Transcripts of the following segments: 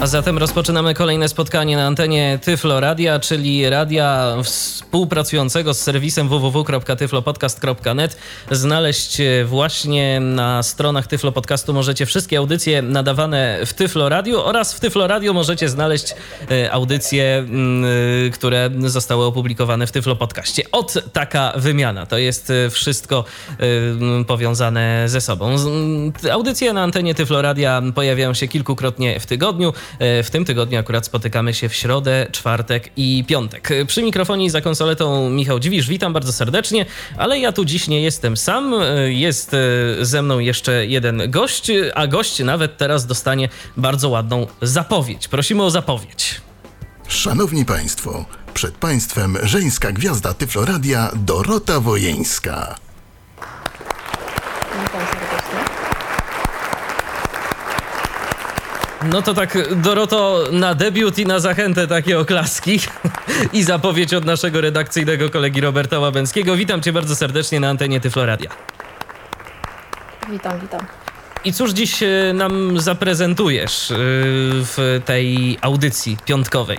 A zatem rozpoczynamy kolejne spotkanie na antenie Tyflo Radia, czyli radia współpracującego z serwisem www.tyflopodcast.net. Znaleźć właśnie na stronach Tyflo Podcastu możecie wszystkie audycje nadawane w Tyflo Radio oraz w Tyflo Radio możecie znaleźć e, audycje, mm, e, które zostały opublikowane w Tyflo Podcaście. Od taka wymiana. To jest e, wszystko powiązane ze sobą. Audycje na antenie Tyflo Radia pojawiają się kilkukrotnie w tygodniu. E, w tym tygodniu akurat spotykamy się w środę, czwartek i piątek. Przy mikrofonie za konsoletą Michał Dziwisz, witam bardzo serdecznie, ale ja tu dziś nie jestem sam. E, jest e, ze mną jeszcze jeden gość, a gość nawet teraz dostanie bardzo ładną zapowiedź. Prosimy o zapowiedź. Szanowni Państwo, przed Państwem żeńska gwiazda Tyfloradia Dorota Wojeńska. No to tak, Doroto, na debiut i na zachętę takie oklaski i zapowiedź od naszego redakcyjnego kolegi Roberta Łabęckiego. Witam cię bardzo serdecznie na antenie Tyfloradia. Witam, witam. I cóż dziś e, nam zaprezentujesz e, w tej audycji piątkowej?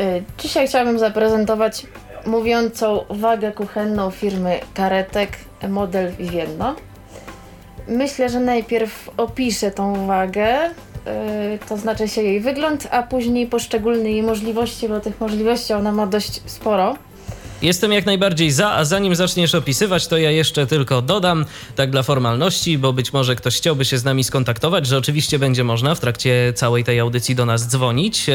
E, dzisiaj chciałabym zaprezentować mówiącą wagę kuchenną firmy Karetek model Vivienno. Myślę, że najpierw opiszę tą wagę, yy, to znaczy się jej wygląd, a później poszczególne jej możliwości, bo tych możliwości ona ma dość sporo. Jestem jak najbardziej za, a zanim zaczniesz opisywać, to ja jeszcze tylko dodam, tak dla formalności, bo być może ktoś chciałby się z nami skontaktować, że oczywiście będzie można w trakcie całej tej audycji do nas dzwonić.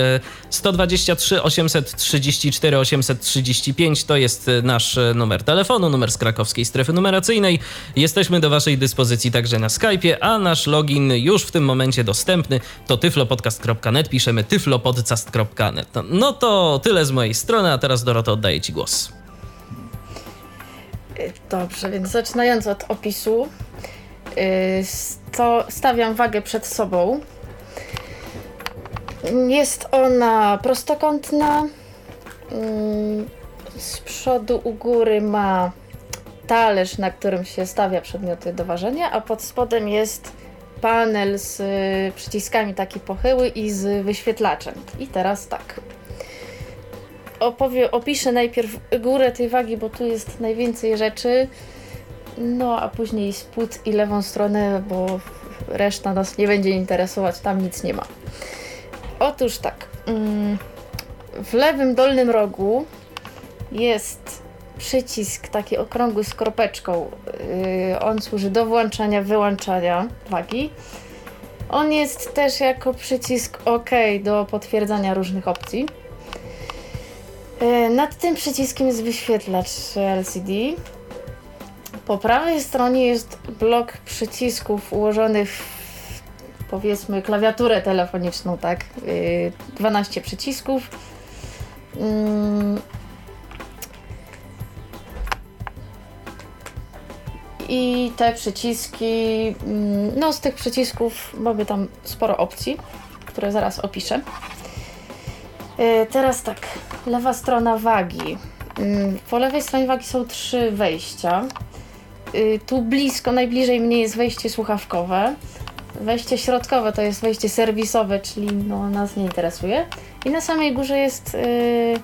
123 834 835 to jest e, nasz e, numer telefonu, numer z krakowskiej strefy numeracyjnej. Jesteśmy do Waszej dyspozycji także na Skype'ie, a nasz login już w tym momencie dostępny to tyflopodcast.net, piszemy tyflopodcast.net. No to tyle z mojej strony, a teraz Dorota oddaję Ci głos. Dobrze, więc zaczynając od opisu, y, to stawiam wagę przed sobą. Jest ona prostokątna. Mm, z przodu u góry ma talerz, na którym się stawia przedmioty do ważenia, a pod spodem jest panel z przyciskami taki pochyły i z wyświetlaczem. I teraz tak opowie, opiszę najpierw górę tej wagi, bo tu jest najwięcej rzeczy. No, a później spód i lewą stronę, bo reszta nas nie będzie interesować, tam nic nie ma. Otóż tak. Mm, w lewym dolnym rogu jest przycisk taki okrągły z kropeczką. Yy, on służy do włączania, wyłączania wagi. On jest też jako przycisk OK do potwierdzania różnych opcji. E, nad tym przyciskiem jest wyświetlacz LCD. Po prawej stronie jest blok przycisków ułożonych w powiedzmy klawiaturę telefoniczną, tak? 12 e, przycisków. Mm. I te przyciski, mm, no z tych przycisków mamy tam sporo opcji, które zaraz opiszę. E, teraz tak, lewa strona wagi. Mm, po lewej stronie wagi są trzy wejścia. Y, tu blisko, najbliżej mnie jest wejście słuchawkowe. Wejście środkowe to jest wejście serwisowe, czyli no, nas nie interesuje. I na samej górze jest yy,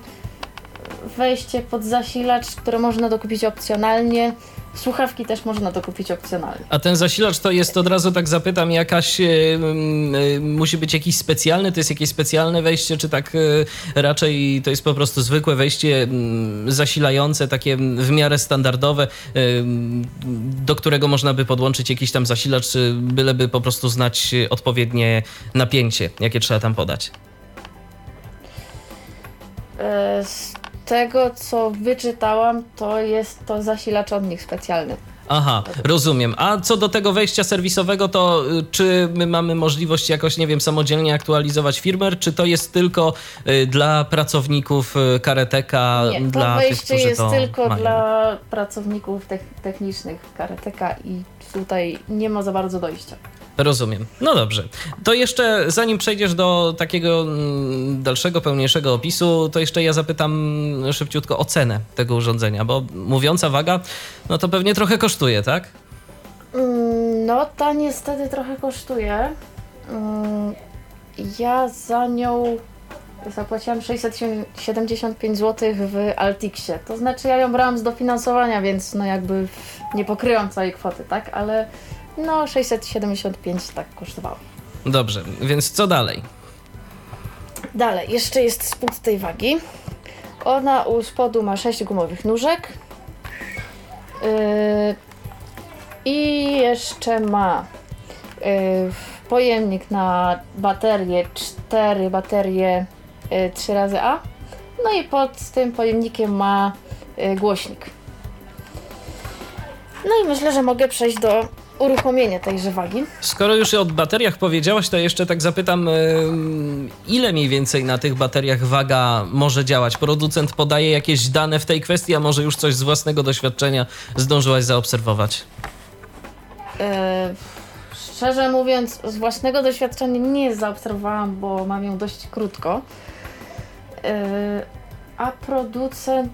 wejście pod zasilacz, które można dokupić opcjonalnie. Słuchawki też można dokupić opcjonalnie. A ten zasilacz to jest, od razu tak zapytam, jakaś, y, y, musi być jakiś specjalny, to jest jakieś specjalne wejście, czy tak y, raczej to jest po prostu zwykłe wejście zasilające, takie w miarę standardowe, do którego można by podłączyć jakiś tam zasilacz, byleby po prostu znać odpowiednie napięcie, jakie trzeba tam podać? Tego, co wyczytałam, to jest to zasilacz od nich specjalny. Aha, rozumiem. A co do tego wejścia serwisowego, to y, czy my mamy możliwość jakoś, nie wiem, samodzielnie aktualizować firmware, czy to jest tylko y, dla pracowników y, Kareteka? Nie, to dla wejście tych, jest tylko mają? dla pracowników technicznych Kareteka i tutaj nie ma za bardzo dojścia. Rozumiem. No dobrze. To jeszcze zanim przejdziesz do takiego mm, dalszego, pełniejszego opisu, to jeszcze ja zapytam szybciutko o cenę tego urządzenia, bo mówiąca waga, no to pewnie trochę kosztuje, tak? Mm, No, ta niestety trochę kosztuje. Mm, Ja za nią zapłaciłam 675 zł w Altixie. To znaczy, ja ją brałam z dofinansowania, więc no jakby nie pokryłam całej kwoty, tak? Ale no, 675 tak kosztowało. Dobrze, więc co dalej? Dalej, jeszcze jest spód tej wagi. Ona u spodu ma 6 gumowych nóżek. Yy, I jeszcze ma yy, pojemnik na baterię, 4 baterie yy, 3 razy A. No i pod tym pojemnikiem ma yy, głośnik. No i myślę, że mogę przejść do uruchomienia tejże wagi. Skoro już o bateriach powiedziałaś, to jeszcze tak zapytam, ile mniej więcej na tych bateriach waga może działać? Producent podaje jakieś dane w tej kwestii, a może już coś z własnego doświadczenia zdążyłaś zaobserwować? E, szczerze mówiąc, z własnego doświadczenia nie zaobserwowałam, bo mam ją dość krótko. E, a producent,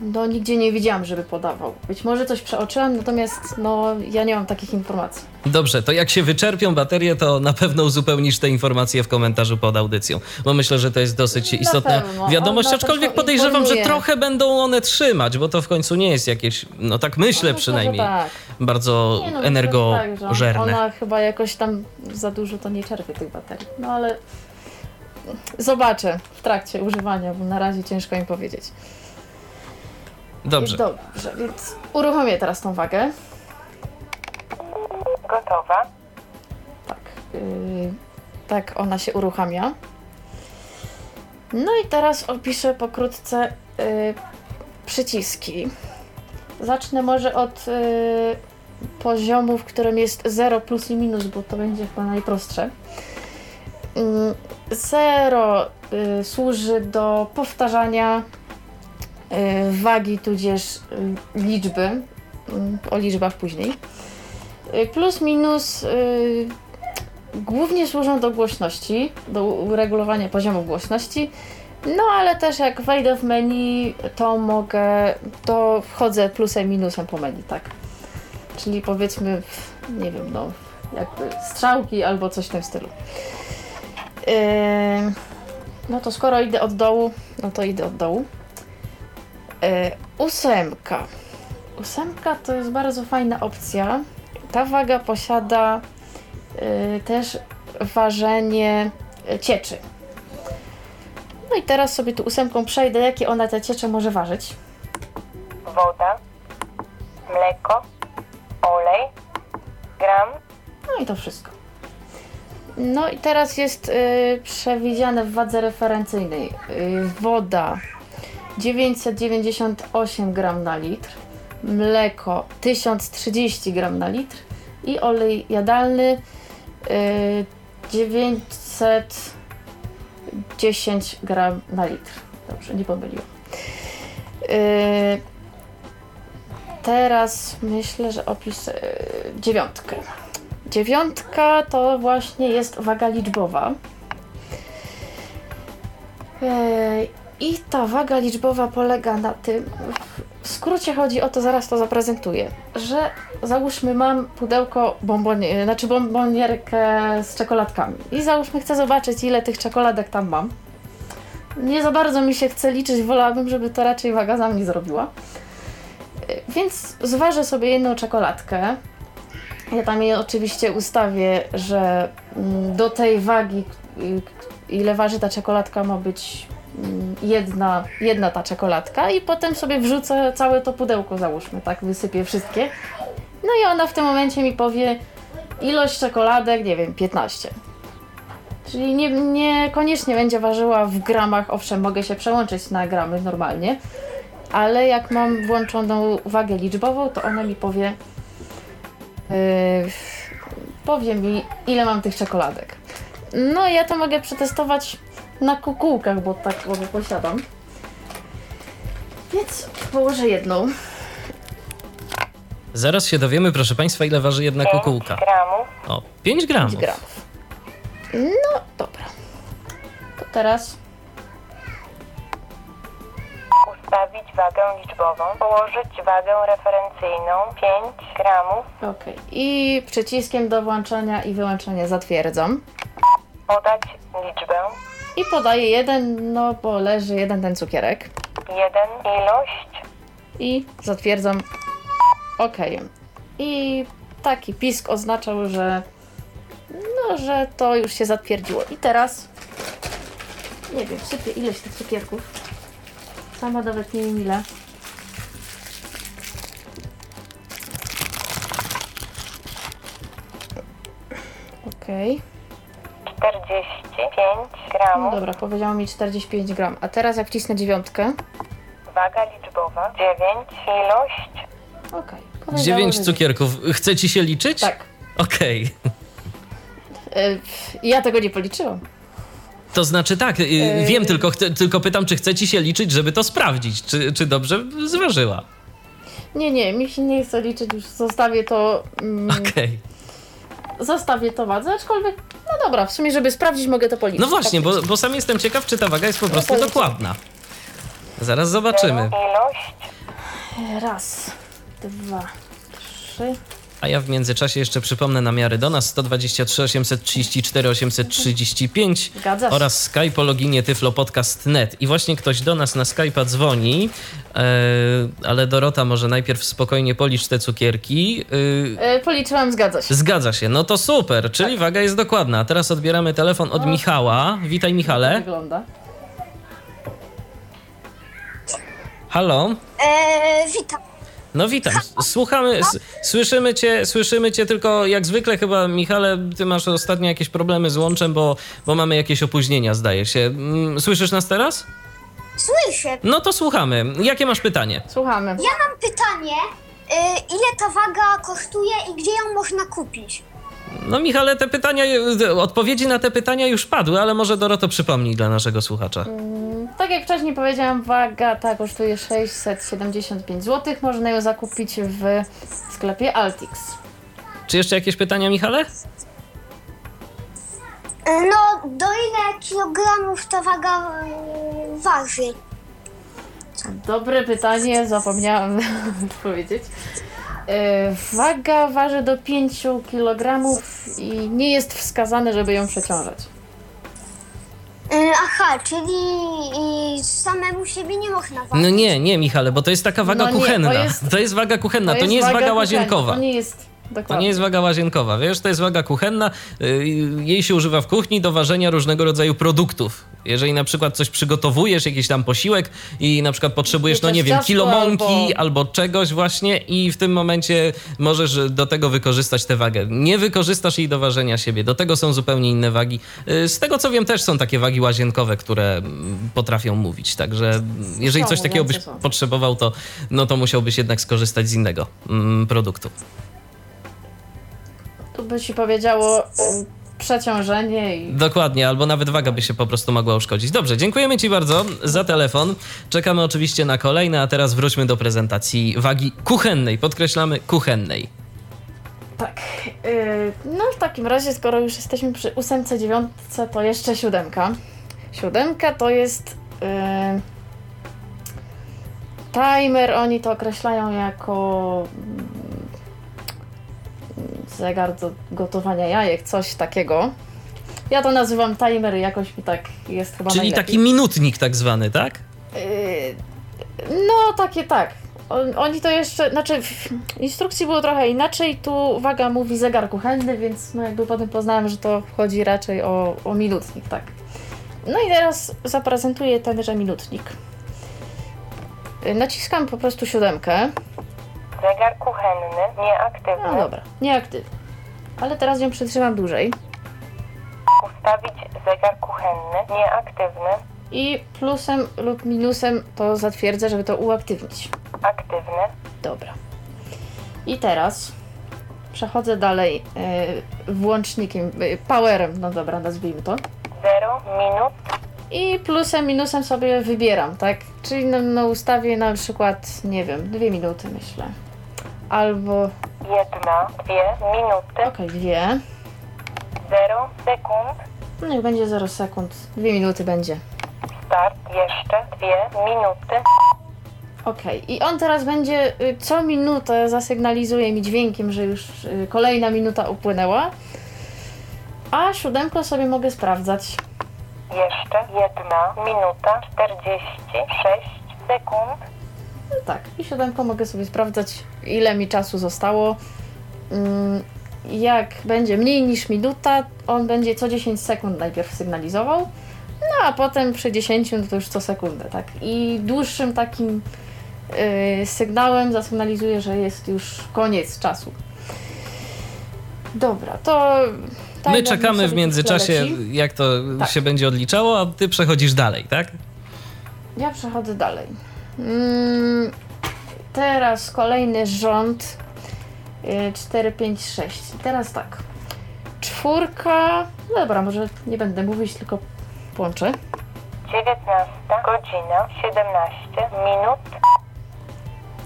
no nigdzie nie widziałam, żeby podawał. Być może coś przeoczyłam, natomiast no ja nie mam takich informacji. Dobrze, to jak się wyczerpią baterie, to na pewno uzupełnisz te informacje w komentarzu pod audycją, bo myślę, że to jest dosyć istotna pewno. wiadomość, na aczkolwiek podejrzewam, że trochę będą one trzymać, bo to w końcu nie jest jakieś, no tak myślę No, przynajmniej, tak. bardzo Nie, no, że energożerne. Tak, ona chyba jakoś tam za dużo to nie czerpie tych baterii. No ale zobaczę w trakcie używania, bo na razie ciężko im powiedzieć. Dobrze. Dobrze, więc uruchomię teraz tą wagę. Gotowa. Tak, yy, tak ona się uruchamia. No i teraz opiszę pokrótce yy, przyciski. Zacznę może od yy, poziomu, w którym jest 0 plus i minus, bo to będzie chyba najprostsze. 0 y, służy do powtarzania wagi tudzież y, liczby. Y, o liczbach później. Y, Plus minus y, głównie służą do głośności, do uregulowania poziomu głośności. No ale też jak wejdę w menu, to mogę, to wchodzę plusem, minusem po menu, tak. Czyli powiedzmy, nie wiem, no, jakby strzałki albo coś w tym stylu. Yy, no to skoro idę od dołu, no to idę od dołu. Yy, ósemka. Ósemka to jest bardzo fajna opcja. Ta waga posiada yy, też ważenie yy, cieczy. No i teraz sobie tu ósemką przejdę, jakie ona te ciecze może ważyć. Woda. Mleko. Olej. Gram. No i to wszystko. No i teraz jest y, przewidziane w wadze referencyjnej y, woda 998 gram na litr, mleko 1030 gram na litr i olej jadalny y, 910 gram na litr. Dobrze, nie pomyliłam. Y, teraz myślę, że opiszę y, dziewiątkę. Dziewiątka to właśnie jest waga liczbowa. I ta waga liczbowa polega na tym, w skrócie chodzi o to, zaraz to zaprezentuję, że załóżmy mam pudełko bombonier, znaczy bombonierkę z czekoladkami i załóżmy chcę zobaczyć ile tych czekoladek tam mam. Nie za bardzo mi się chce liczyć, wolałabym, żeby to raczej waga za mnie zrobiła. Więc zważę sobie jedną czekoladkę, ja tam je oczywiście ustawię, że mm, do tej wagi, y, ile waży ta czekoladka, ma być jedna, jedna ta czekoladka i potem sobie wrzucę całe to pudełko, załóżmy, tak, wysypię wszystkie. No i ona w tym momencie mi powie ilość czekoladek, nie wiem, 15. Czyli nie, niekoniecznie będzie ważyła w gramach, owszem, mogę się przełączyć na gramy normalnie, ale jak mam włączoną wagę liczbową, to ona mi powie Yy, powie mi, ile mam tych czekoladek. No, ja to mogę przetestować na kukułkach, bo tak obie posiadam. Więc położę jedną. Zaraz się dowiemy, proszę Państwa, ile waży jedna 5 kukułka. gramów. O, 5 gramów. 5 gramów. No dobra. To teraz Ustawić wagę liczbową. Położyć wagę referencyjną 5 gramów. ok. I przyciskiem do włączania i wyłączenia zatwierdzam. Podać liczbę. I podaję jeden, no bo leży jeden ten cukierek. 1 ilość. I zatwierdzam OK. I taki pisk oznaczał, że no, że to już się zatwierdziło. I teraz nie wiem, sypię ileś tych cukierków. Sama nawet nie wiem ile. Okej. 45 No gramów. dobra, powiedziało mi 45 gram. A teraz jak wcisnę dziewiątkę. Waga liczbowa 9 ilość. Okej. powiedziało, 9 że- cukierków. Chce ci się liczyć? Tak. Okej. Y, Ja tego nie policzyłam. To znaczy tak, y, wiem, tylko, chcę, tylko pytam, czy chce ci się liczyć, żeby to sprawdzić, czy, czy dobrze zważyła. Nie, nie, mi się nie chce liczyć, już zostawię to. Mm, Okej. Zostawię to wadze, aczkolwiek. No dobra, w sumie, żeby sprawdzić, mogę to policzyć. No właśnie, bo, faktycznie. bo sam jestem ciekaw, czy ta waga jest po prostu policzę. dokładna. Zaraz zobaczymy. Ilość. Raz, dwa, trzy. A ja w międzyczasie jeszcze przypomnę namiary do nas 123 834 835 Zgadza się. oraz Skype o loginie tyflopodcast.net. I właśnie ktoś do nas na Skype'a dzwoni, e, ale Dorota może najpierw spokojnie policz te cukierki. E, Y, policzyłam, zgadza się. Zgadza się, no to super, czyli Tak. waga jest dokładna. A teraz odbieramy telefon od Michała. Witaj Michale. Wygląda. Halo? Witam. No witam. Słuchamy, s- słyszymy cię, słyszymy cię tylko jak zwykle chyba Michale, ty masz ostatnio jakieś problemy z łączem, bo, bo mamy jakieś opóźnienia zdaje się. Mm, Słyszysz nas teraz? Słyszę. No to słuchamy. Jakie masz pytanie? Słuchamy. Ja mam pytanie, e, ile ta waga kosztuje i gdzie ją można kupić? No Michale, te pytania, odpowiedzi na te pytania już padły, ale może Doroto przypomnij dla naszego słuchacza. Tak jak wcześniej powiedziałam, waga ta kosztuje 675 zł. Można ją zakupić w sklepie Altix. Czy jeszcze jakieś pytania Michale? E, No, do ile kilogramów ta waga e, waży? Dobre pytanie, zapomniałam odpowiedzieć. Yy, Waga waży do 5 kg i nie jest wskazane, żeby ją przeciążać. E, Aha, czyli e, samemu siebie nie można ważyć. No nie, nie Michale, bo to jest taka waga No nie, to kuchenna. jest- to jest waga kuchenna, to, nie jest waga, kuchenna, łazienkowa. To nie jest dokładnie. To nie jest waga łazienkowa, wiesz, to jest waga kuchenna. y, Jej się używa w kuchni do ważenia różnego rodzaju produktów. Jeżeli na przykład coś przygotowujesz, jakiś tam posiłek i na przykład potrzebujesz, no nie wiem, kilo mąki albo... albo- czegoś właśnie i w tym momencie możesz do tego wykorzystać tę wagę. Nie wykorzystasz jej do ważenia siebie. Do tego są zupełnie inne wagi. Y, Z tego co wiem też są takie wagi łazienkowe, które mm, potrafią mówić. Także mm, jeżeli coś takiego byś potrzebował, to, no to musiałbyś jednak skorzystać z innego mm, produktu. Tu by ci powiedziało y, przeciążenie i Dokładnie, albo nawet waga by się po prostu mogła uszkodzić. Dobrze, dziękujemy Ci bardzo za telefon. Czekamy oczywiście na kolejne, a teraz wróćmy do prezentacji wagi kuchennej. Podkreślamy kuchennej. tak. y, No w takim razie, skoro już jesteśmy przy ósemce, dziewiątce, to jeszcze siódemka. Siódemka to jest y, timer, oni to określają jako zegar do gotowania jajek, coś takiego. Ja to nazywam timer jakoś mi tak jest chyba Czyli najlepiej. taki minutnik tak zwany, tak? Yy, No, takie tak. On, oni to jeszcze, znaczy w instrukcji było trochę inaczej, tu waga mówi zegar kuchenny, więc no jakby potem poznałem, że to chodzi raczej o, o minutnik, tak. No i teraz zaprezentuję tenże minutnik. Yy, Naciskam po prostu siódemkę. Zegar kuchenny, nieaktywny. No dobra, nieaktywny. Ale teraz ją przytrzymam dłużej. Ustawić zegar kuchenny, nieaktywny. I plusem lub minusem to zatwierdzę, żeby to uaktywnić. Aktywny. Dobra. I teraz przechodzę dalej yy, włącznikiem, yy, powerem, no dobra, nazwijmy to. 0 minut. I plusem, minusem sobie wybieram, tak? Czyli no, no ustawię na przykład, nie wiem, dwie minuty myślę. Albo, Jedna, dwie minuty. okej, dwie. 0 sekund. No i będzie 0 sekund. 2 minuty będzie. Start jeszcze 2 minuty. Okej, i on teraz będzie y, co minutę zasygnalizuje mi dźwiękiem, że już y, kolejna minuta upłynęła. A siódemko sobie mogę sprawdzać. Jeszcze 1 minuta 46 sekund. No tak, i siódemko mogę sobie sprawdzać, ile mi czasu zostało. Mm, Jak będzie mniej niż minuta, on będzie co 10 sekund najpierw sygnalizował, no a potem przy 10 no to już co sekundę, tak? I dłuższym takim y, sygnałem zasygnalizuje, że jest już koniec czasu. Dobra, to. My timer czekamy w międzyczasie, leci. jak to Tak. się będzie odliczało, a ty przechodzisz dalej, tak? Ja przechodzę dalej. Mm, teraz kolejny rząd. Y, 4, 5, 6. Teraz tak. Czwórka. No dobra, może nie będę mówić, tylko połączę. 19 godzina 17 minut.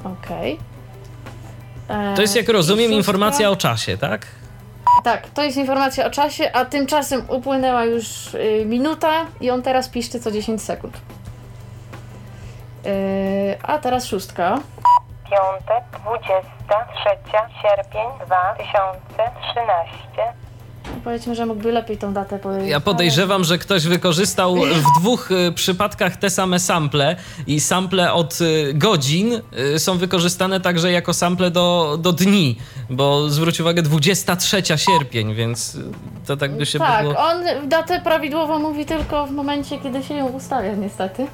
Okej. E, To jest, jak rozumiem, informacja o czasie, tak? Tak, to jest informacja o czasie, a tymczasem upłynęła już y, minuta i on teraz piszczy co 10 sekund. Y, a teraz szóstka. Piątek 23 sierpień 2013. Powiedzmy, że mógłby lepiej tą datę powiedzieć. Ja podejrzewam, że ktoś wykorzystał w dwóch y, przypadkach te same sample i sample od y, godzin y, są wykorzystane także jako sample do, do dni, bo zwróć uwagę 23 sierpień, więc to tak by się Tak, było... on datę prawidłowo mówi tylko w momencie, kiedy się ją ustawia, niestety.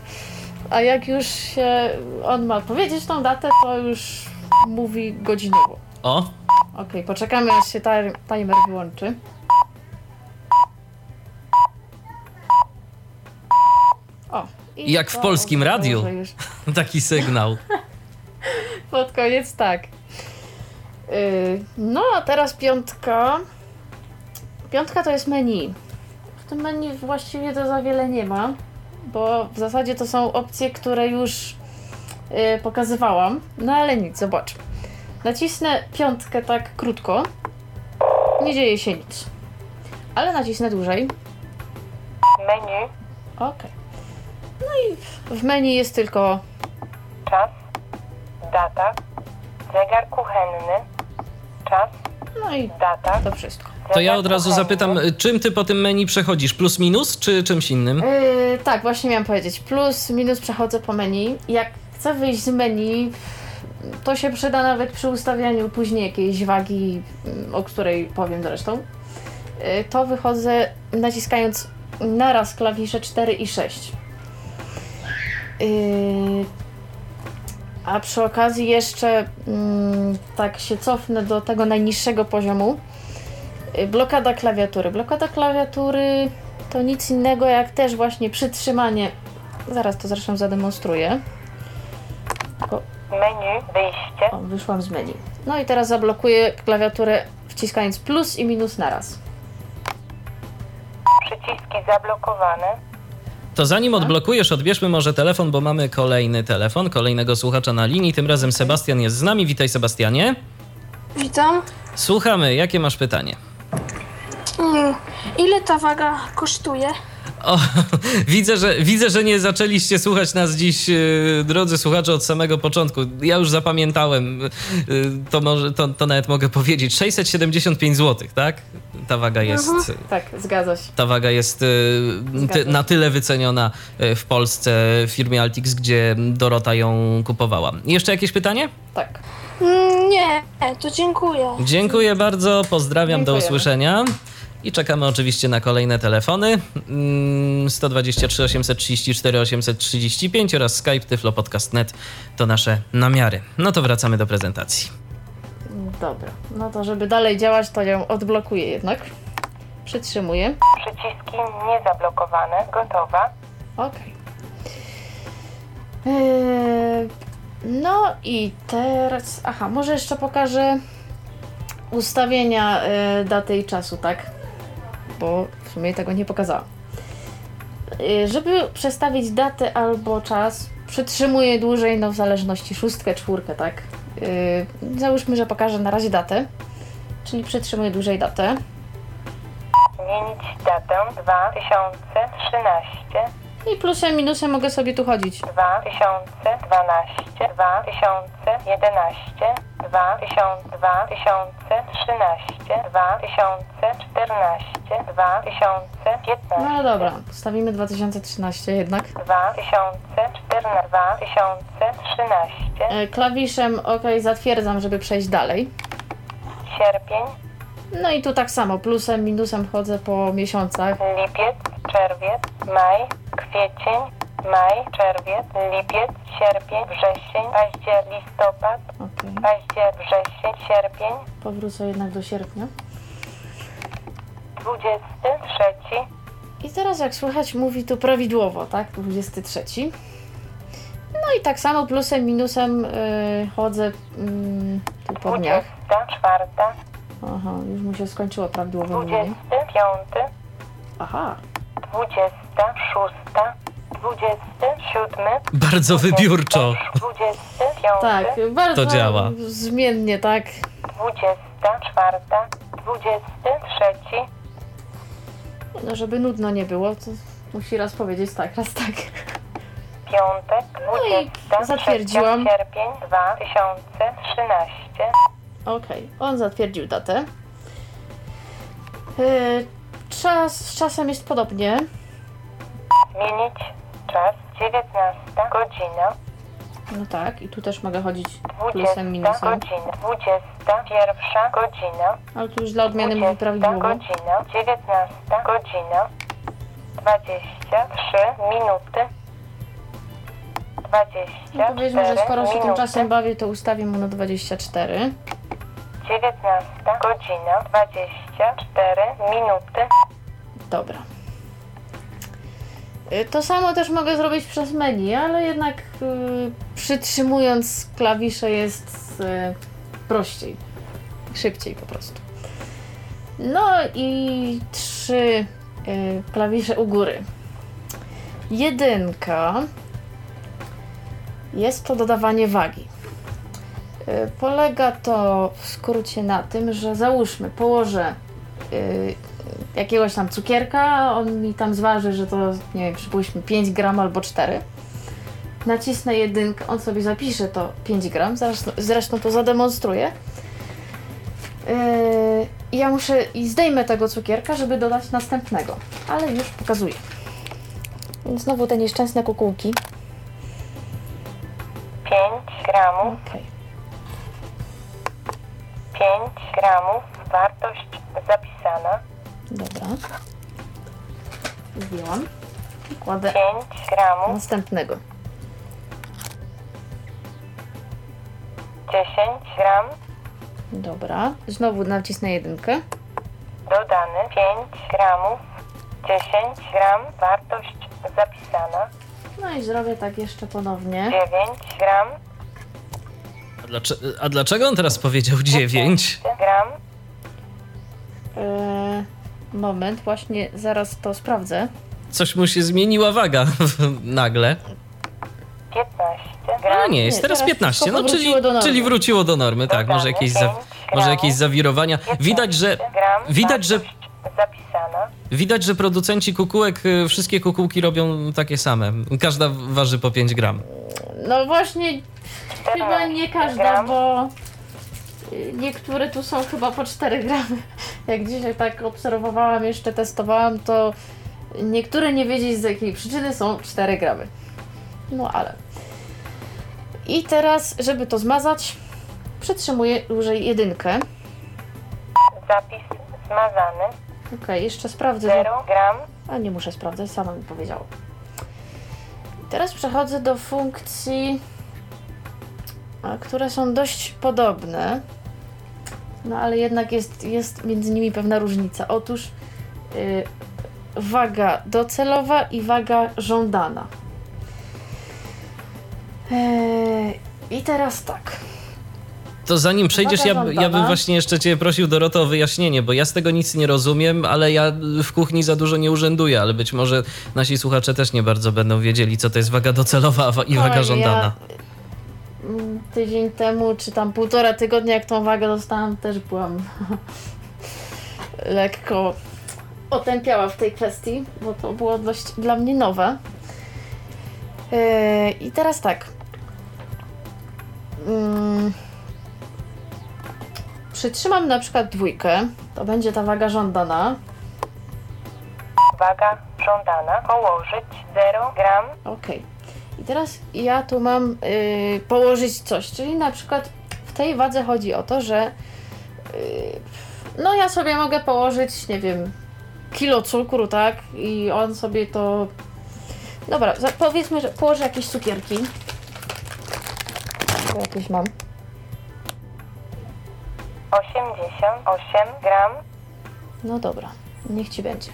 A jak już się on ma powiedzieć tą datę, to już mówi godzinowo. O, Okej, poczekamy aż się tar- timer wyłączy. O. i Jak w to polskim radiu. że Już taki sygnał. pod koniec tak. Yy, no a teraz piątka. Piątka to jest menu. W tym menu właściwie to za wiele nie ma, bo w zasadzie to są opcje, które już yy, pokazywałam. No ale nic, zobacz. Nacisnę piątkę tak krótko. Nie dzieje się nic. Ale nacisnę dłużej. Menu, Ok. No i w menu jest tylko czas, data, zegar kuchenny, czas, no i data. to wszystko. To ja od razu zapytam, y, czym ty po tym menu przechodzisz? Plus, minus, czy czymś innym? Yy, tak, właśnie miałam powiedzieć. Plus, minus przechodzę po menu. Jak chcę wyjść z menu, to się przyda nawet przy ustawianiu później jakiejś wagi, mm, o której powiem zresztą. Yy, to wychodzę naciskając naraz klawisze 4 i 6. Yy, a przy okazji jeszcze mm, tak się cofnę do tego najniższego poziomu. Blokada klawiatury. Blokada klawiatury to nic innego jak też właśnie przytrzymanie. Zaraz to zresztą zademonstruję. Tylko, Menu, wyjście, o, wyszłam z menu. No i teraz zablokuję klawiaturę wciskając plus i minus naraz. przyciski zablokowane, To zanim odblokujesz, odbierzmy może telefon, bo mamy kolejny telefon, kolejnego słuchacza na linii. Tym razem Sebastian jest z nami. Witaj, Sebastianie. Witam. Słuchamy, jakie masz pytanie? Mm, Ile ta waga kosztuje? O, widzę, że, widzę, że nie zaczęliście słuchać nas dziś, yy, drodzy słuchacze, od samego początku. Ja już zapamiętałem, yy, to, może, to, to nawet mogę powiedzieć. 675 zł, tak? Ta waga jest, Tak, zgadza się. ta waga jest yy, ty, na tyle wyceniona w Polsce w firmie Altix, gdzie Dorota ją kupowała. Jeszcze jakieś pytanie? Tak. Mm, Nie, to dziękuję. Dziękuję bardzo, pozdrawiam, do Dziękujemy. usłyszenia. I czekamy oczywiście na kolejne telefony. Mm, 123 834 835 oraz Skype tyflopodcast.net to nasze namiary. No to wracamy do prezentacji. Dobra. No to żeby dalej działać, to ją odblokuję jednak. Przytrzymuję. przyciski niezablokowane, gotowa, Okej. Eee, no i teraz. Aha, może jeszcze pokażę ustawienia e, daty i czasu, tak? Bo w sumie tego nie pokazałam. E, żeby przestawić datę albo czas, przytrzymuję dłużej, no w zależności szóstkę, czwórkę, tak? E, załóżmy, że pokażę na razie datę, czyli przytrzymuję dłużej datę. Zmienić datę 2013, I plusem, minusem mogę sobie tu chodzić. 2012, 2011, 2000, 2013, 2014, 2015. No dobra, stawimy 2013 jednak. 2014, 2013, E, Klawiszem OK zatwierdzam, żeby przejść dalej. sierpień, No i tu tak samo, plusem, minusem chodzę po miesiącach. lipiec, czerwiec, maj, kwiecień, maj, czerwiec, lipiec, sierpień, wrzesień, październik, listopad, Okej, październik, wrzesień, sierpień, powrócę jednak do sierpnia. 23, I teraz jak słychać mówi tu prawidłowo, tak? 23. No i tak samo plusem, minusem y, chodzę mm, tu po dniach. 24, Aha, już mu się skończyło prawidłowe mówienie. 25, Aha, 26, 27, Bardzo wybiórczo. 25, tak, bardzo To działa. zmiennie, tak. 24, 23, No, żeby nudno nie było, to musi raz powiedzieć tak, raz tak. piątek, No i 23 zatwierdziłam. sierpień 2013. Okej, on zatwierdził datę. Y, czas, z czasem jest podobnie. Zmienić czas 19 godzina, No tak, i tu też mogę chodzić 20 plusem, minusem. godzina, 21 godzina, Ale tu już dla odmiany mówi 20 prawidłowo. godzina, 19 godzina, 23 minuty, 24 No powiedzmy, że skoro się tym czasem bawię, to ustawię mu na 24. 19 godzina, 24 minuty, Dobra. Y, To samo też mogę zrobić przez menu, ale jednak y, przytrzymując klawisze jest y, prościej. Szybciej po prostu. No i trzy y, klawisze u góry. Jedynka jest to dodawanie wagi. Y, Polega to w skrócie na tym, że załóżmy, położę y, jakiegoś tam cukierka, on mi tam zważy, że to, nie wiem, przypuśćmy 5 gram albo 4. Nacisnę jedynkę, on sobie zapisze to 5 gram, zresztą, zresztą to zademonstruję. Yy, ja muszę i zdejmę tego cukierka, żeby dodać następnego, ale już pokazuję. Więc znowu te nieszczęsne kukułki. 5 gramów, Okej. 5 gramów, wartość zapisana, Dobra. Zdjęłam. Kładę 5 gramów, następnego. 10 gram, Dobra. Znowu nacisnę jedynkę. dodany 5 gramów, 10 gram, wartość zapisana, No i zrobię tak jeszcze ponownie. 9 gram, A, dlaczego, a dlaczego on teraz powiedział 9? gram, Eee, moment, właśnie zaraz to sprawdzę. Coś mu się zmieniła waga nagle. 15 gram, Ale nie, jest Nie, teraz teraz 15, wszystko no czyli, powróciło do normy. czyli wróciło do normy, tak, może jakieś, za, może jakieś zawirowania. Widać, że, gram, widać, że, zapisana, widać, że producenci kukułek, y, wszystkie kukułki robią takie same. Każda waży po 5 gram. No właśnie, chyba 14 nie każda, gram, bo y, niektóre tu są chyba po 4 gramy. Jak dzisiaj tak obserwowałam, jeszcze testowałam, to niektóre nie wiedzieć z jakiej przyczyny są 4 gramy. No ale. I teraz, żeby to zmazać, przytrzymuję dłużej jedynkę. zapis zmazany, Okej, jeszcze sprawdzę. że- 0 gram, A nie muszę sprawdzać, sama mi powiedziała. Teraz przechodzę do funkcji, które są dość podobne. No ale jednak jest, jest między nimi pewna różnica. Otóż y, waga docelowa i waga żądana. Eee, I teraz tak. To zanim przejdziesz, ja, ja bym właśnie jeszcze cię prosił, Doroto, o wyjaśnienie, bo ja z tego nic nie rozumiem, ale ja w kuchni za dużo nie urzęduję, ale być może nasi słuchacze też nie bardzo będą wiedzieli, co to jest waga docelowa wa- i waga żądana. Ja, tydzień temu, czy tam półtora tygodnia, jak tą wagę dostałam, też byłam lekko otępiała w tej kwestii, bo to było dość dla mnie nowe. Yy, I teraz tak. Mm. Przytrzymam na przykład dwójkę, to będzie ta waga żądana. Waga żądana. Położyć 0 gram. Okej. I teraz ja tu mam yy, położyć coś, czyli na przykład w tej wadze chodzi o to, że yy, no ja sobie mogę położyć, nie wiem, kilo cukru, tak? I on sobie to... Dobra, powiedzmy, że położę jakieś cukierki. Bo jakieś mam. 88 gram. No dobra, niech ci będzie.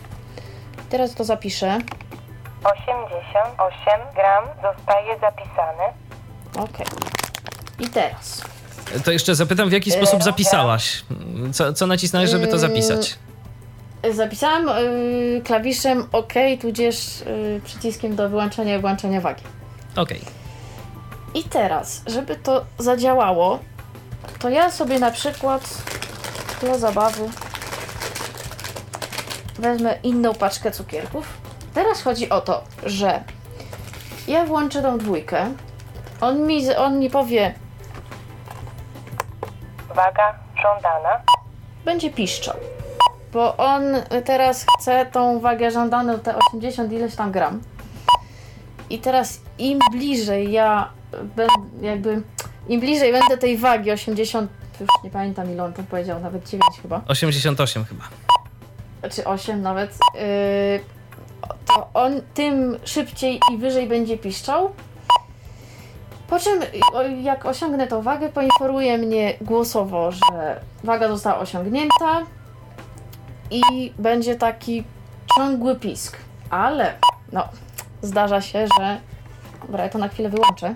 Teraz to zapiszę. 88 gram zostaje zapisany. Okej. I teraz. To jeszcze zapytam, w jaki E, sposób zapisałaś? Co, co nacisnąłeś, żeby to zapisać? Zapisałam yy, klawiszem OK, tudzież yy, przyciskiem do wyłączenia i włączenia wagi. Okej. I teraz, żeby to zadziałało, to ja sobie na przykład dla zabawy wezmę inną paczkę cukierków. Teraz chodzi o to, że ja włączę tą dwójkę. On mi, on mi powie, Waga żądana. będzie piszczał. Bo on teraz chce tą wagę żądaną, te 80 ileś tam gram. I teraz im bliżej ja będę, jakby, im bliżej będę tej wagi 80, już nie pamiętam ile on tam powiedział, nawet 9 chyba, 88 chyba. czy 8 nawet, yy, to on tym szybciej i wyżej będzie piszczał. Po czym, jak osiągnę tą wagę, poinformuje mnie głosowo, że waga została osiągnięta i będzie taki ciągły pisk. Ale, no, zdarza się, że. Dobra, ja to na chwilę wyłączę.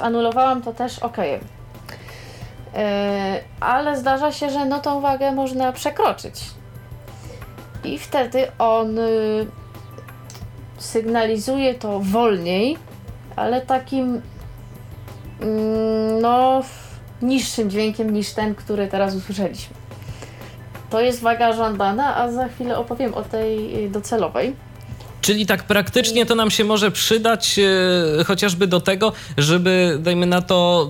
Anulowałam to też ok. ale zdarza się, że no tą wagę można przekroczyć. I wtedy on y, sygnalizuje to wolniej, ale takim mm, no niższym dźwiękiem niż ten, który teraz usłyszeliśmy. To jest waga żądana, a za chwilę opowiem o tej y, docelowej. Czyli tak praktycznie to nam się może przydać e, chociażby do tego, żeby, dajmy na to,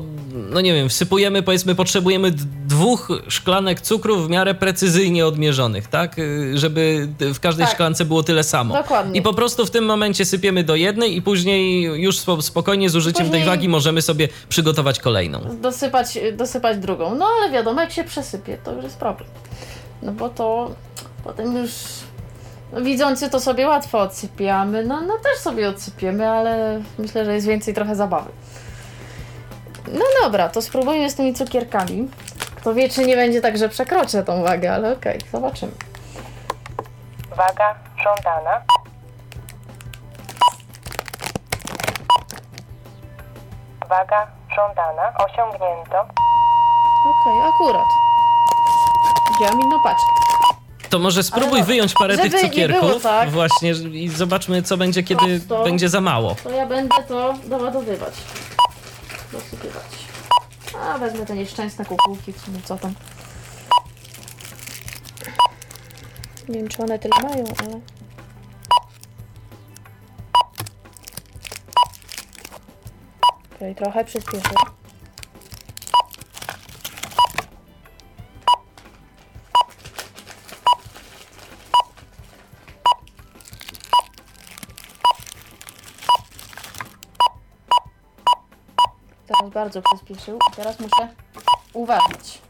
no nie wiem, wsypujemy, powiedzmy, potrzebujemy dwóch szklanek cukru w miarę precyzyjnie odmierzonych, tak? E, Żeby w każdej Tak. szklance było tyle samo. Dokładnie. I po prostu w tym momencie sypiemy do jednej i później już spo- spokojnie z użyciem tej Później- wagi możemy sobie przygotować kolejną. Dosypać, dosypać drugą. No ale wiadomo, jak się przesypie, to już jest problem. No bo to potem już no, widzący to sobie łatwo odsypiamy. No, no też sobie odsypiemy, ale myślę, że jest więcej trochę zabawy. No dobra, to spróbujmy z tymi cukierkami. Kto wie, czy nie będzie tak, że przekroczę tą wagę, ale okej, zobaczymy. Waga żądana. Waga żądana. Osiągnięto. Okej, akurat. Wziąłem inną paczkę. To może spróbuj dobra, wyjąć parę żeby tych nie cukierków było tak. właśnie i zobaczmy, co będzie, kiedy Prosto. będzie za mało. To ja będę to doładowywać. Dosypywać. A wezmę te nieszczęsne kukułki, w sumie co tam. Nie wiem, czy one tyle mają, ale... Okej, trochę przyspieszę. Bardzo przyspieszył. Teraz muszę uważać.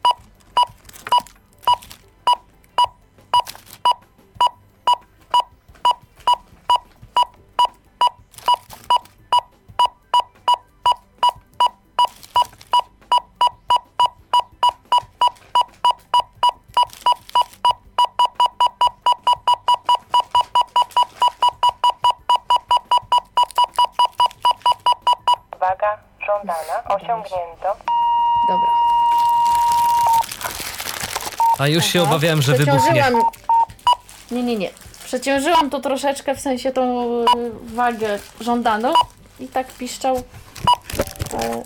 A już się obawiałem, że wybuchnie. Nie, nie, nie. Przeciążyłam to troszeczkę, w sensie tą y, wagę żądaną i tak piszczał. Ale...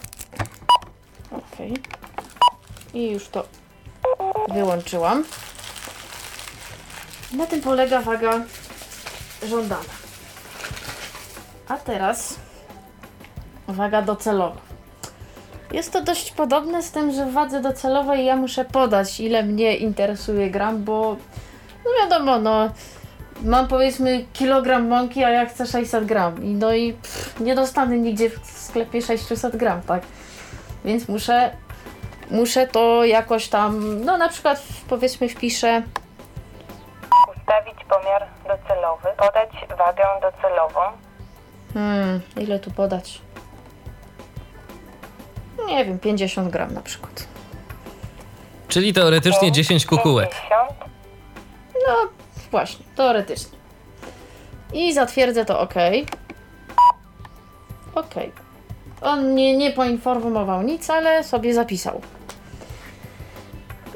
Okej. I już to wyłączyłam. Na tym polega waga żądana. A teraz waga docelowa. Jest to dość podobne z tym, że w wadze docelowej ja muszę podać, ile mnie interesuje gram, bo no wiadomo, no mam powiedzmy kilogram mąki, a ja chcę 600 gram. I no i pff, nie dostanę nigdzie w sklepie 600 gram, tak? Więc muszę, muszę to jakoś tam, no na przykład powiedzmy wpiszę Ustawić pomiar docelowy. Podać wagę docelową. Hmm, ile tu podać? Nie wiem, 50 gram na przykład. Czyli teoretycznie 10 kukułek. 50. No, właśnie, teoretycznie. I zatwierdzę to OK. OK. On mnie nie poinformował nic, ale sobie zapisał.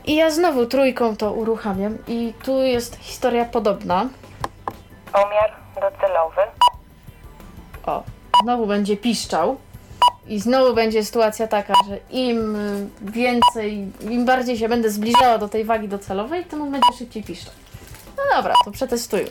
I ja znowu trójką to uruchamiam i tu jest historia podobna. Pomiar docelowy. O, znowu będzie piszczał. I znowu będzie sytuacja taka, że im więcej, im bardziej się będę zbliżała do tej wagi docelowej, tym on będzie szybciej piszczał. No dobra, to przetestujmy.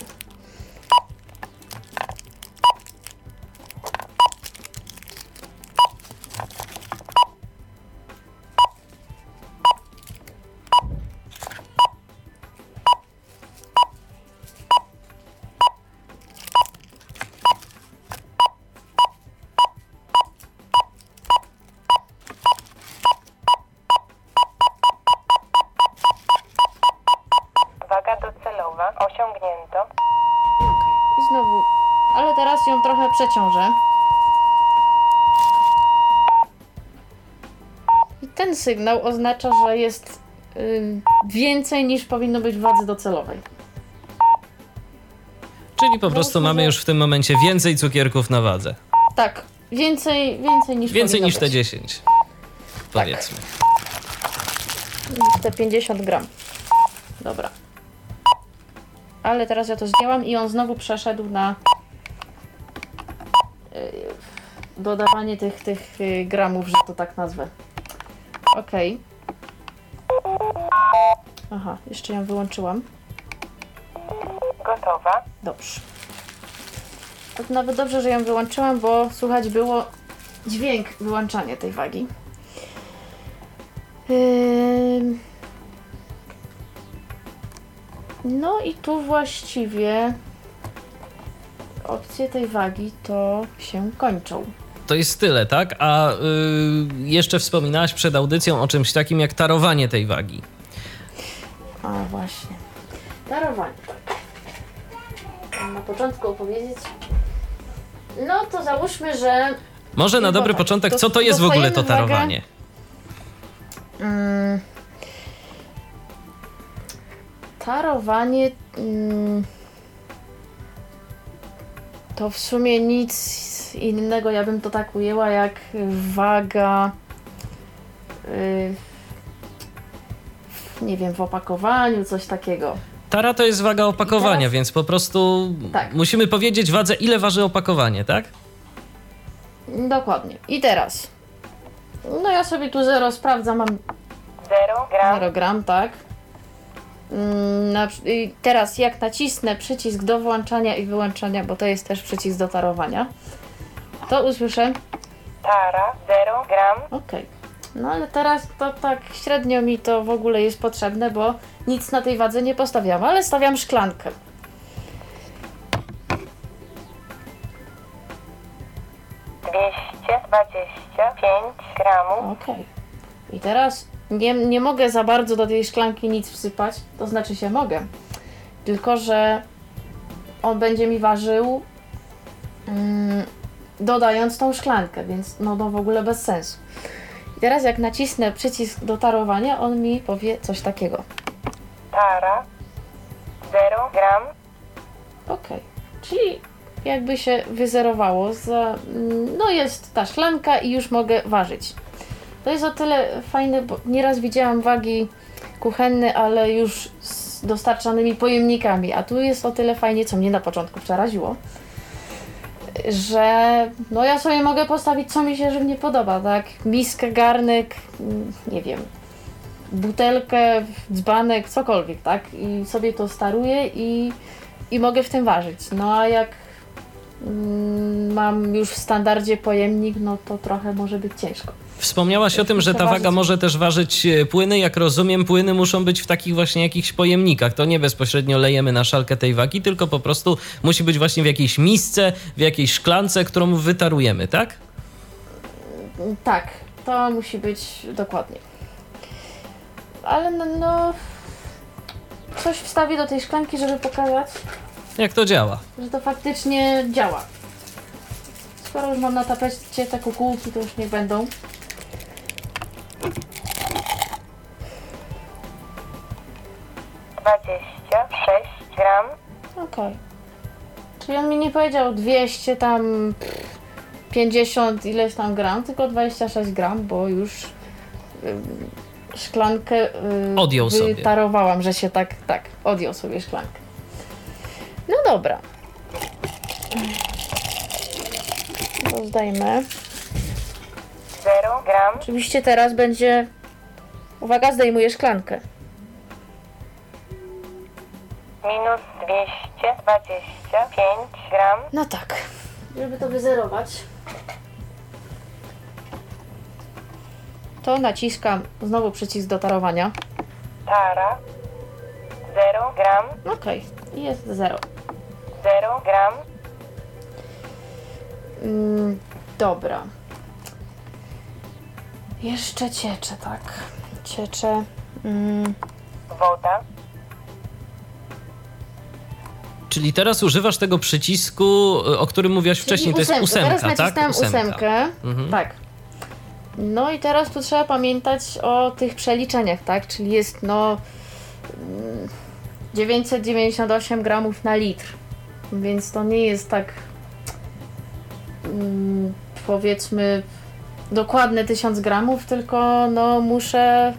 Przeciążę. I ten sygnał oznacza, że jest y, więcej niż powinno być wadze docelowej. Czyli po prostu mamy już w tym momencie więcej cukierków na wadze. Tak, więcej, więcej niż Więcej niż te być. 10. Powiedzmy. Niż te 50 gram. Dobra. Ale teraz ja to zdjęłam i on znowu przeszedł na dodawanie tych, tych y, gramów, że to tak nazwę. Okej. Aha, jeszcze ją wyłączyłam. Gotowa. Dobrze. To nawet dobrze, że ją wyłączyłam, bo słuchać było dźwięk wyłączania tej wagi. Ym. No i tu właściwie opcje tej wagi to się kończą. To jest tyle, tak? A y, jeszcze wspominałaś przed audycją o czymś takim jak tarowanie tej wagi. A właśnie. Darowanie. Mam Na początku opowiedzieć. No to załóżmy, że Może na dobry tak. początek, To co to jest w ogóle to dostajemy wagę. tarowanie? Mm, tarowanie mm, to w sumie nic innego, ja bym to tak ujęła, jak waga y, w- nie wiem, w opakowaniu, coś takiego. Tara to jest waga opakowania, teraz- więc po prostu Tak. musimy powiedzieć wadze, ile waży opakowanie, tak? Dokładnie. I teraz. No ja sobie tu zero sprawdzam, mam 0 gram. 0 gram, tak. Teraz jak nacisnę przycisk do włączania i wyłączania, bo to jest też przycisk do tarowania, to usłyszę Tara. 0 gram. OK. No ale teraz to tak średnio mi to w ogóle jest potrzebne, bo nic na tej wadze nie postawiam, ale stawiam szklankę. Dwieście dwadzieścia pięć gramów. OK. I teraz nie, nie mogę za bardzo do tej szklanki nic wsypać, to znaczy się mogę, tylko że on będzie mi ważył mm, dodając tą szklankę, więc no to w ogóle bez sensu. I teraz jak nacisnę przycisk do tarowania, on mi powie coś takiego. Tara. 0 gram. Okej. Czyli jakby się wyzerowało, za, mm, no jest ta szklanka i już mogę ważyć. To jest o tyle fajne, bo nieraz widziałam wagi kuchenne, ale już z dostarczanymi pojemnikami, a tu jest o tyle fajnie, co mnie na początku przeraziło, że no ja sobie mogę postawić co mi się żywnie podoba, tak? Miskę, garnek, nie wiem, butelkę, dzbanek, cokolwiek, tak? I sobie to staruję i, i mogę w tym ważyć. No a jak mm, mam już w standardzie pojemnik, no to trochę może być ciężko. Wspomniałaś o tym, że ta waga może też ważyć e, płyny. Jak rozumiem, płyny muszą być w takich właśnie jakichś pojemnikach. To nie bezpośrednio lejemy na szalkę tej wagi, tylko po prostu musi być właśnie w jakiejś misce, w jakiejś szklance, którą wytarujemy, tak? Tak, to musi być dokładnie. Ale no, no coś wstawię do tej szklanki, żeby pokazać, Jak to działa? że to faktycznie działa. Skoro już mam na tapecie te kukułki, to już niech będą. 26 gram. Okej. Czyli on mi nie powiedział 200 tam 50 ileś tam gram, tylko 26 gram, bo już ym, szklankę y, Odjął sobie. wytarowałam, że się tak, tak, odjął sobie szklankę. No dobra. Rozdajmy. 0 gram. Oczywiście teraz będzie... Uwaga, zdejmuję szklankę. Minus 225 gram. No tak. Żeby to wyzerować, to naciskam znowu przycisk do tarowania. Tara. 0 gram. Okej, jest 0. 0 gram. Mm, dobra. Jeszcze ciecze, tak. Ciecze. Mm, Woda. Czyli teraz używasz tego przycisku, e, o którym mówiłaś wcześniej, to jest ósemka, Teraz tak? nacisnąłem ósemkę. Mhm. Tak. No i teraz tu trzeba pamiętać o tych przeliczeniach, tak? Czyli jest no mm, 998 gramów na litr. Więc to nie jest tak mm, powiedzmy dokładne 1000 gramów, tylko no muszę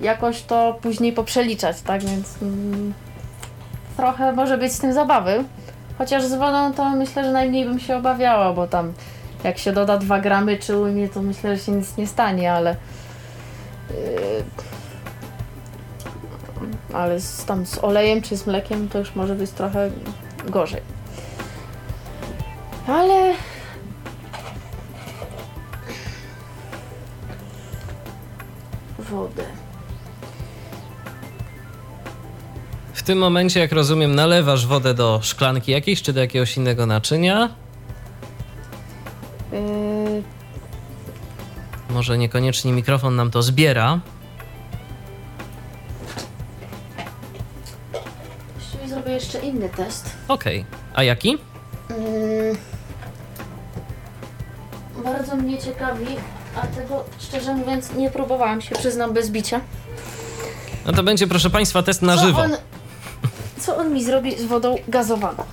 jakoś to później poprzeliczać, tak? Więc mm, trochę może być z tym zabawy. Chociaż z wodą to myślę, że najmniej bym się obawiała, bo tam jak się doda 2 gramy czy ujmie, to myślę, że się nic nie stanie, ale yy, ale z, tam z olejem czy z mlekiem to już może być trochę gorzej. Ale tym momencie, jak rozumiem, nalewasz wodę do szklanki jakiejś, czy do jakiegoś innego naczynia. Yy, Może niekoniecznie mikrofon nam to zbiera. właściwie zrobię jeszcze inny test. Okej. A jaki? Yy, bardzo mnie ciekawi, a tego szczerze mówiąc nie próbowałam się, przyznam bez bicia. No to będzie, proszę Państwa, test na Co żywo. on, co on mi zrobi z wodą gazowaną?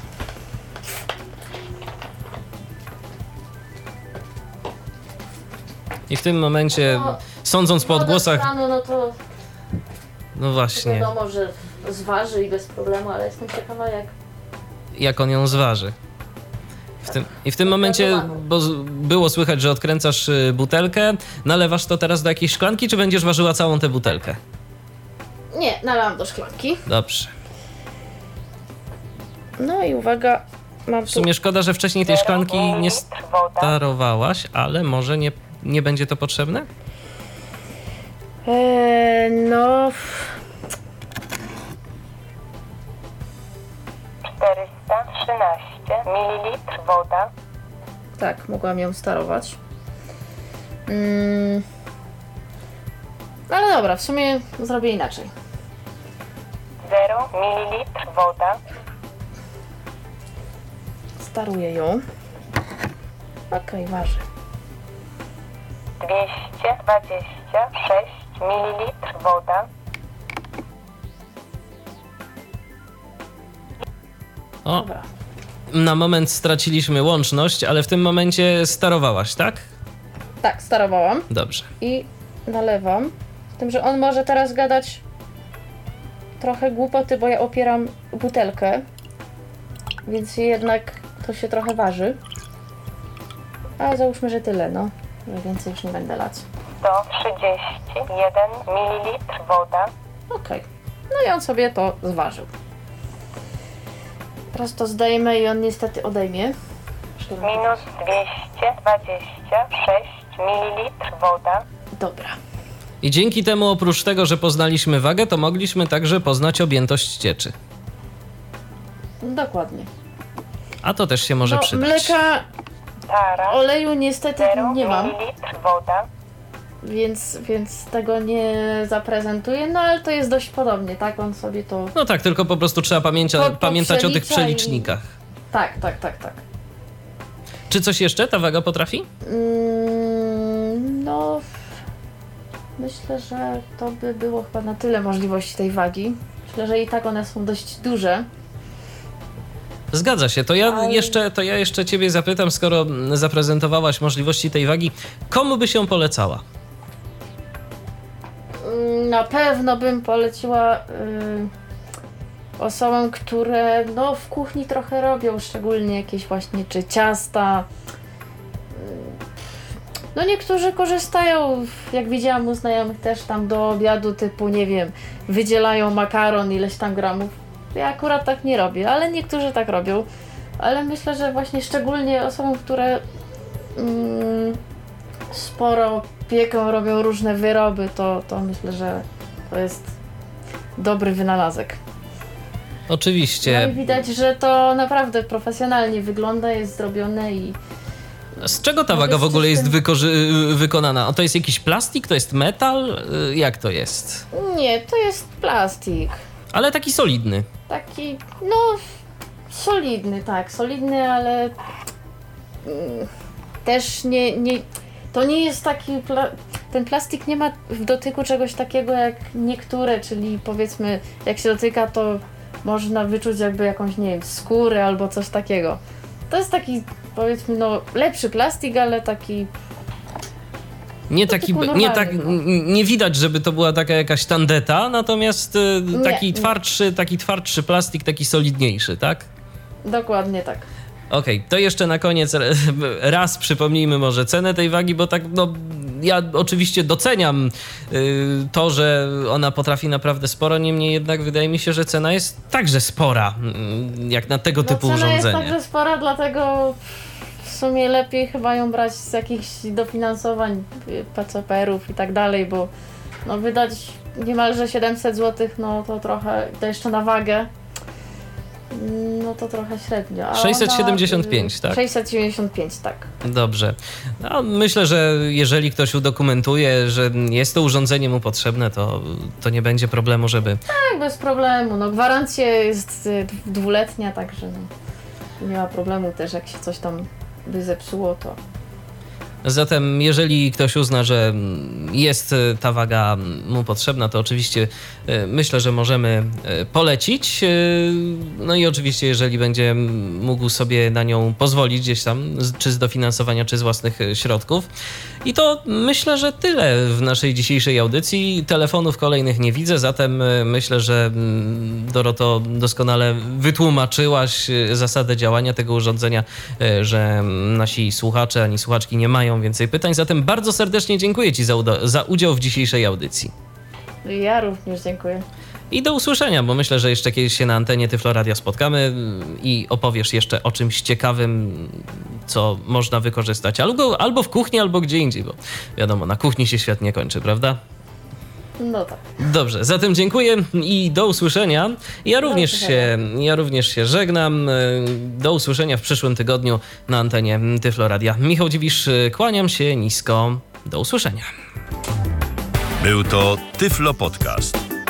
I w tym momencie, No, sądząc po z odgłosach, kranu, no to no właśnie, wiadomo, że zważy i bez problemu, ale jestem ciekawa jak... jak on ją zważy. W tym, I w tym momencie, bo z- było słychać, że odkręcasz y, butelkę, nalewasz to teraz do jakiejś szklanki, czy będziesz ważyła całą tę butelkę? Nie, nalałam do szklanki. Dobrze. No i uwaga, mam W tu... sumie szkoda, że wcześniej tej szklanki nie starowałaś, ale może nie, nie będzie to potrzebne? Eee, no... 413 mililitr woda. Tak, mogłam ją starować. Mm. Ale dobra, w sumie zrobię inaczej. 0 mililitr woda. Staruję ją. Okej, waży. 226 mililitr woda. O, Dobra. na moment straciliśmy łączność, ale w tym momencie starowałaś, tak? Tak, starowałam Dobrze. i nalewam. Z tym, że on może teraz gadać trochę głupoty, bo ja opieram butelkę. Więc jednak to się trochę waży. Ale załóżmy, że tyle, no. Że więcej już nie będę lać. 131 ml woda, Okej. No i on sobie to zważył. Teraz to zdejmę i on niestety odejmie. minus 226 ml woda, Dobra. I dzięki temu, oprócz tego, że poznaliśmy wagę, to mogliśmy także poznać objętość cieczy. Dokładnie. A to też się może No, przydać. mleka, tara, oleju niestety 0 nie mam, woda, więc, więc tego nie zaprezentuję, no ale to jest dość podobnie, tak? On sobie to... No tak, tylko po prostu trzeba pamięcia, Po- po pamiętać o tych przelicza i- przelicznikach. Tak, tak, tak, tak. Czy coś jeszcze ta waga potrafi? Mm, no, myślę, że to by było chyba na tyle możliwości tej wagi. Myślę, że i tak one są dość duże. Zgadza się. To ja, jeszcze, to ja jeszcze ciebie zapytam, skoro zaprezentowałaś możliwości tej wagi, komu by się polecała? Mm, Na pewno bym poleciła y, osobom, które no, w kuchni trochę robią, szczególnie jakieś właśnie czy ciasta. Y, No niektórzy korzystają, jak widziałam u znajomych też tam do obiadu typu, nie wiem, wydzielają makaron ileś tam gramów. Ja akurat tak nie robię, ale niektórzy tak robią. Ale myślę, że właśnie szczególnie osobom, które mm, sporo pieką, robią różne wyroby, to, to myślę, że to jest dobry wynalazek. No i Oczywiście. widać, że to naprawdę profesjonalnie wygląda, jest zrobione i Z czego ta waga w ogóle jest wykonana? To jest jakiś plastik, to jest metal? Y, Jak to jest? nie, to jest plastik. Ale taki solidny. Taki, no, solidny, tak, solidny, ale mm, też nie, nie, to nie jest taki, pla- ten plastik nie ma w dotyku czegoś takiego jak niektóre, czyli powiedzmy, jak się dotyka, to można wyczuć jakby jakąś, nie wiem, skórę albo coś takiego. To jest taki, powiedzmy, no, lepszy plastik, ale taki, Nie taki, typu nie, tak, nie widać, żeby to była taka jakaś tandeta, natomiast y, taki nie. twardszy, taki twardszy plastik, taki solidniejszy, tak? dokładnie tak. Okej, to jeszcze na koniec raz przypomnijmy może cenę tej wagi, bo tak, no, ja oczywiście doceniam y, to, że ona potrafi naprawdę sporo, niemniej jednak wydaje mi się, że cena jest także spora, y, jak na tego typu no, cena urządzenie. jest także spora, dlatego sumie lepiej chyba ją brać z jakichś dofinansowań y, PCPR-ów i tak dalej, bo no wydać niemalże 700 zł, no to trochę, to jeszcze na wagę, no to trochę średnio. a 675, ona, y, tak? 675, tak. Dobrze. No, myślę, że jeżeli ktoś udokumentuje, że jest to urządzenie mu potrzebne, to, to nie będzie problemu, żeby Tak, bez problemu, no gwarancja jest y, dwuletnia, także no, nie ma problemu też, jak się coś tam by zepsuło, to Zatem, jeżeli ktoś uzna, że mm, jest e, ta waga mu potrzebna, to oczywiście e, myślę, że możemy e, polecić. No i oczywiście, jeżeli będzie mógł sobie na nią pozwolić gdzieś tam, czy z dofinansowania, czy z własnych środków. I to myślę, że tyle w naszej dzisiejszej audycji. Telefonów kolejnych nie widzę, zatem e, myślę, że mm, Doroto doskonale wytłumaczyłaś e, zasadę działania tego urządzenia, e, że nasi słuchacze ani słuchaczki nie mają więcej pytań. Zatem bardzo serdecznie dziękuję Ci za, za udział w dzisiejszej audycji. ja również dziękuję. I do usłyszenia, bo myślę, że jeszcze kiedyś się na antenie Tyfloradia spotkamy mm, i opowiesz jeszcze o czymś ciekawym, co można wykorzystać albo, albo w kuchni, albo gdzie indziej, bo wiadomo, na kuchni się świat nie kończy, prawda? No tak. Dobrze, zatem dziękuję i do usłyszenia. Ja również, się, usłyszenia. ja również się żegnam. Do usłyszenia w przyszłym tygodniu na antenie Tyfloradia. Michał Dziwisz, kłaniam się nisko. Do usłyszenia. Był to Tyflo Podcast.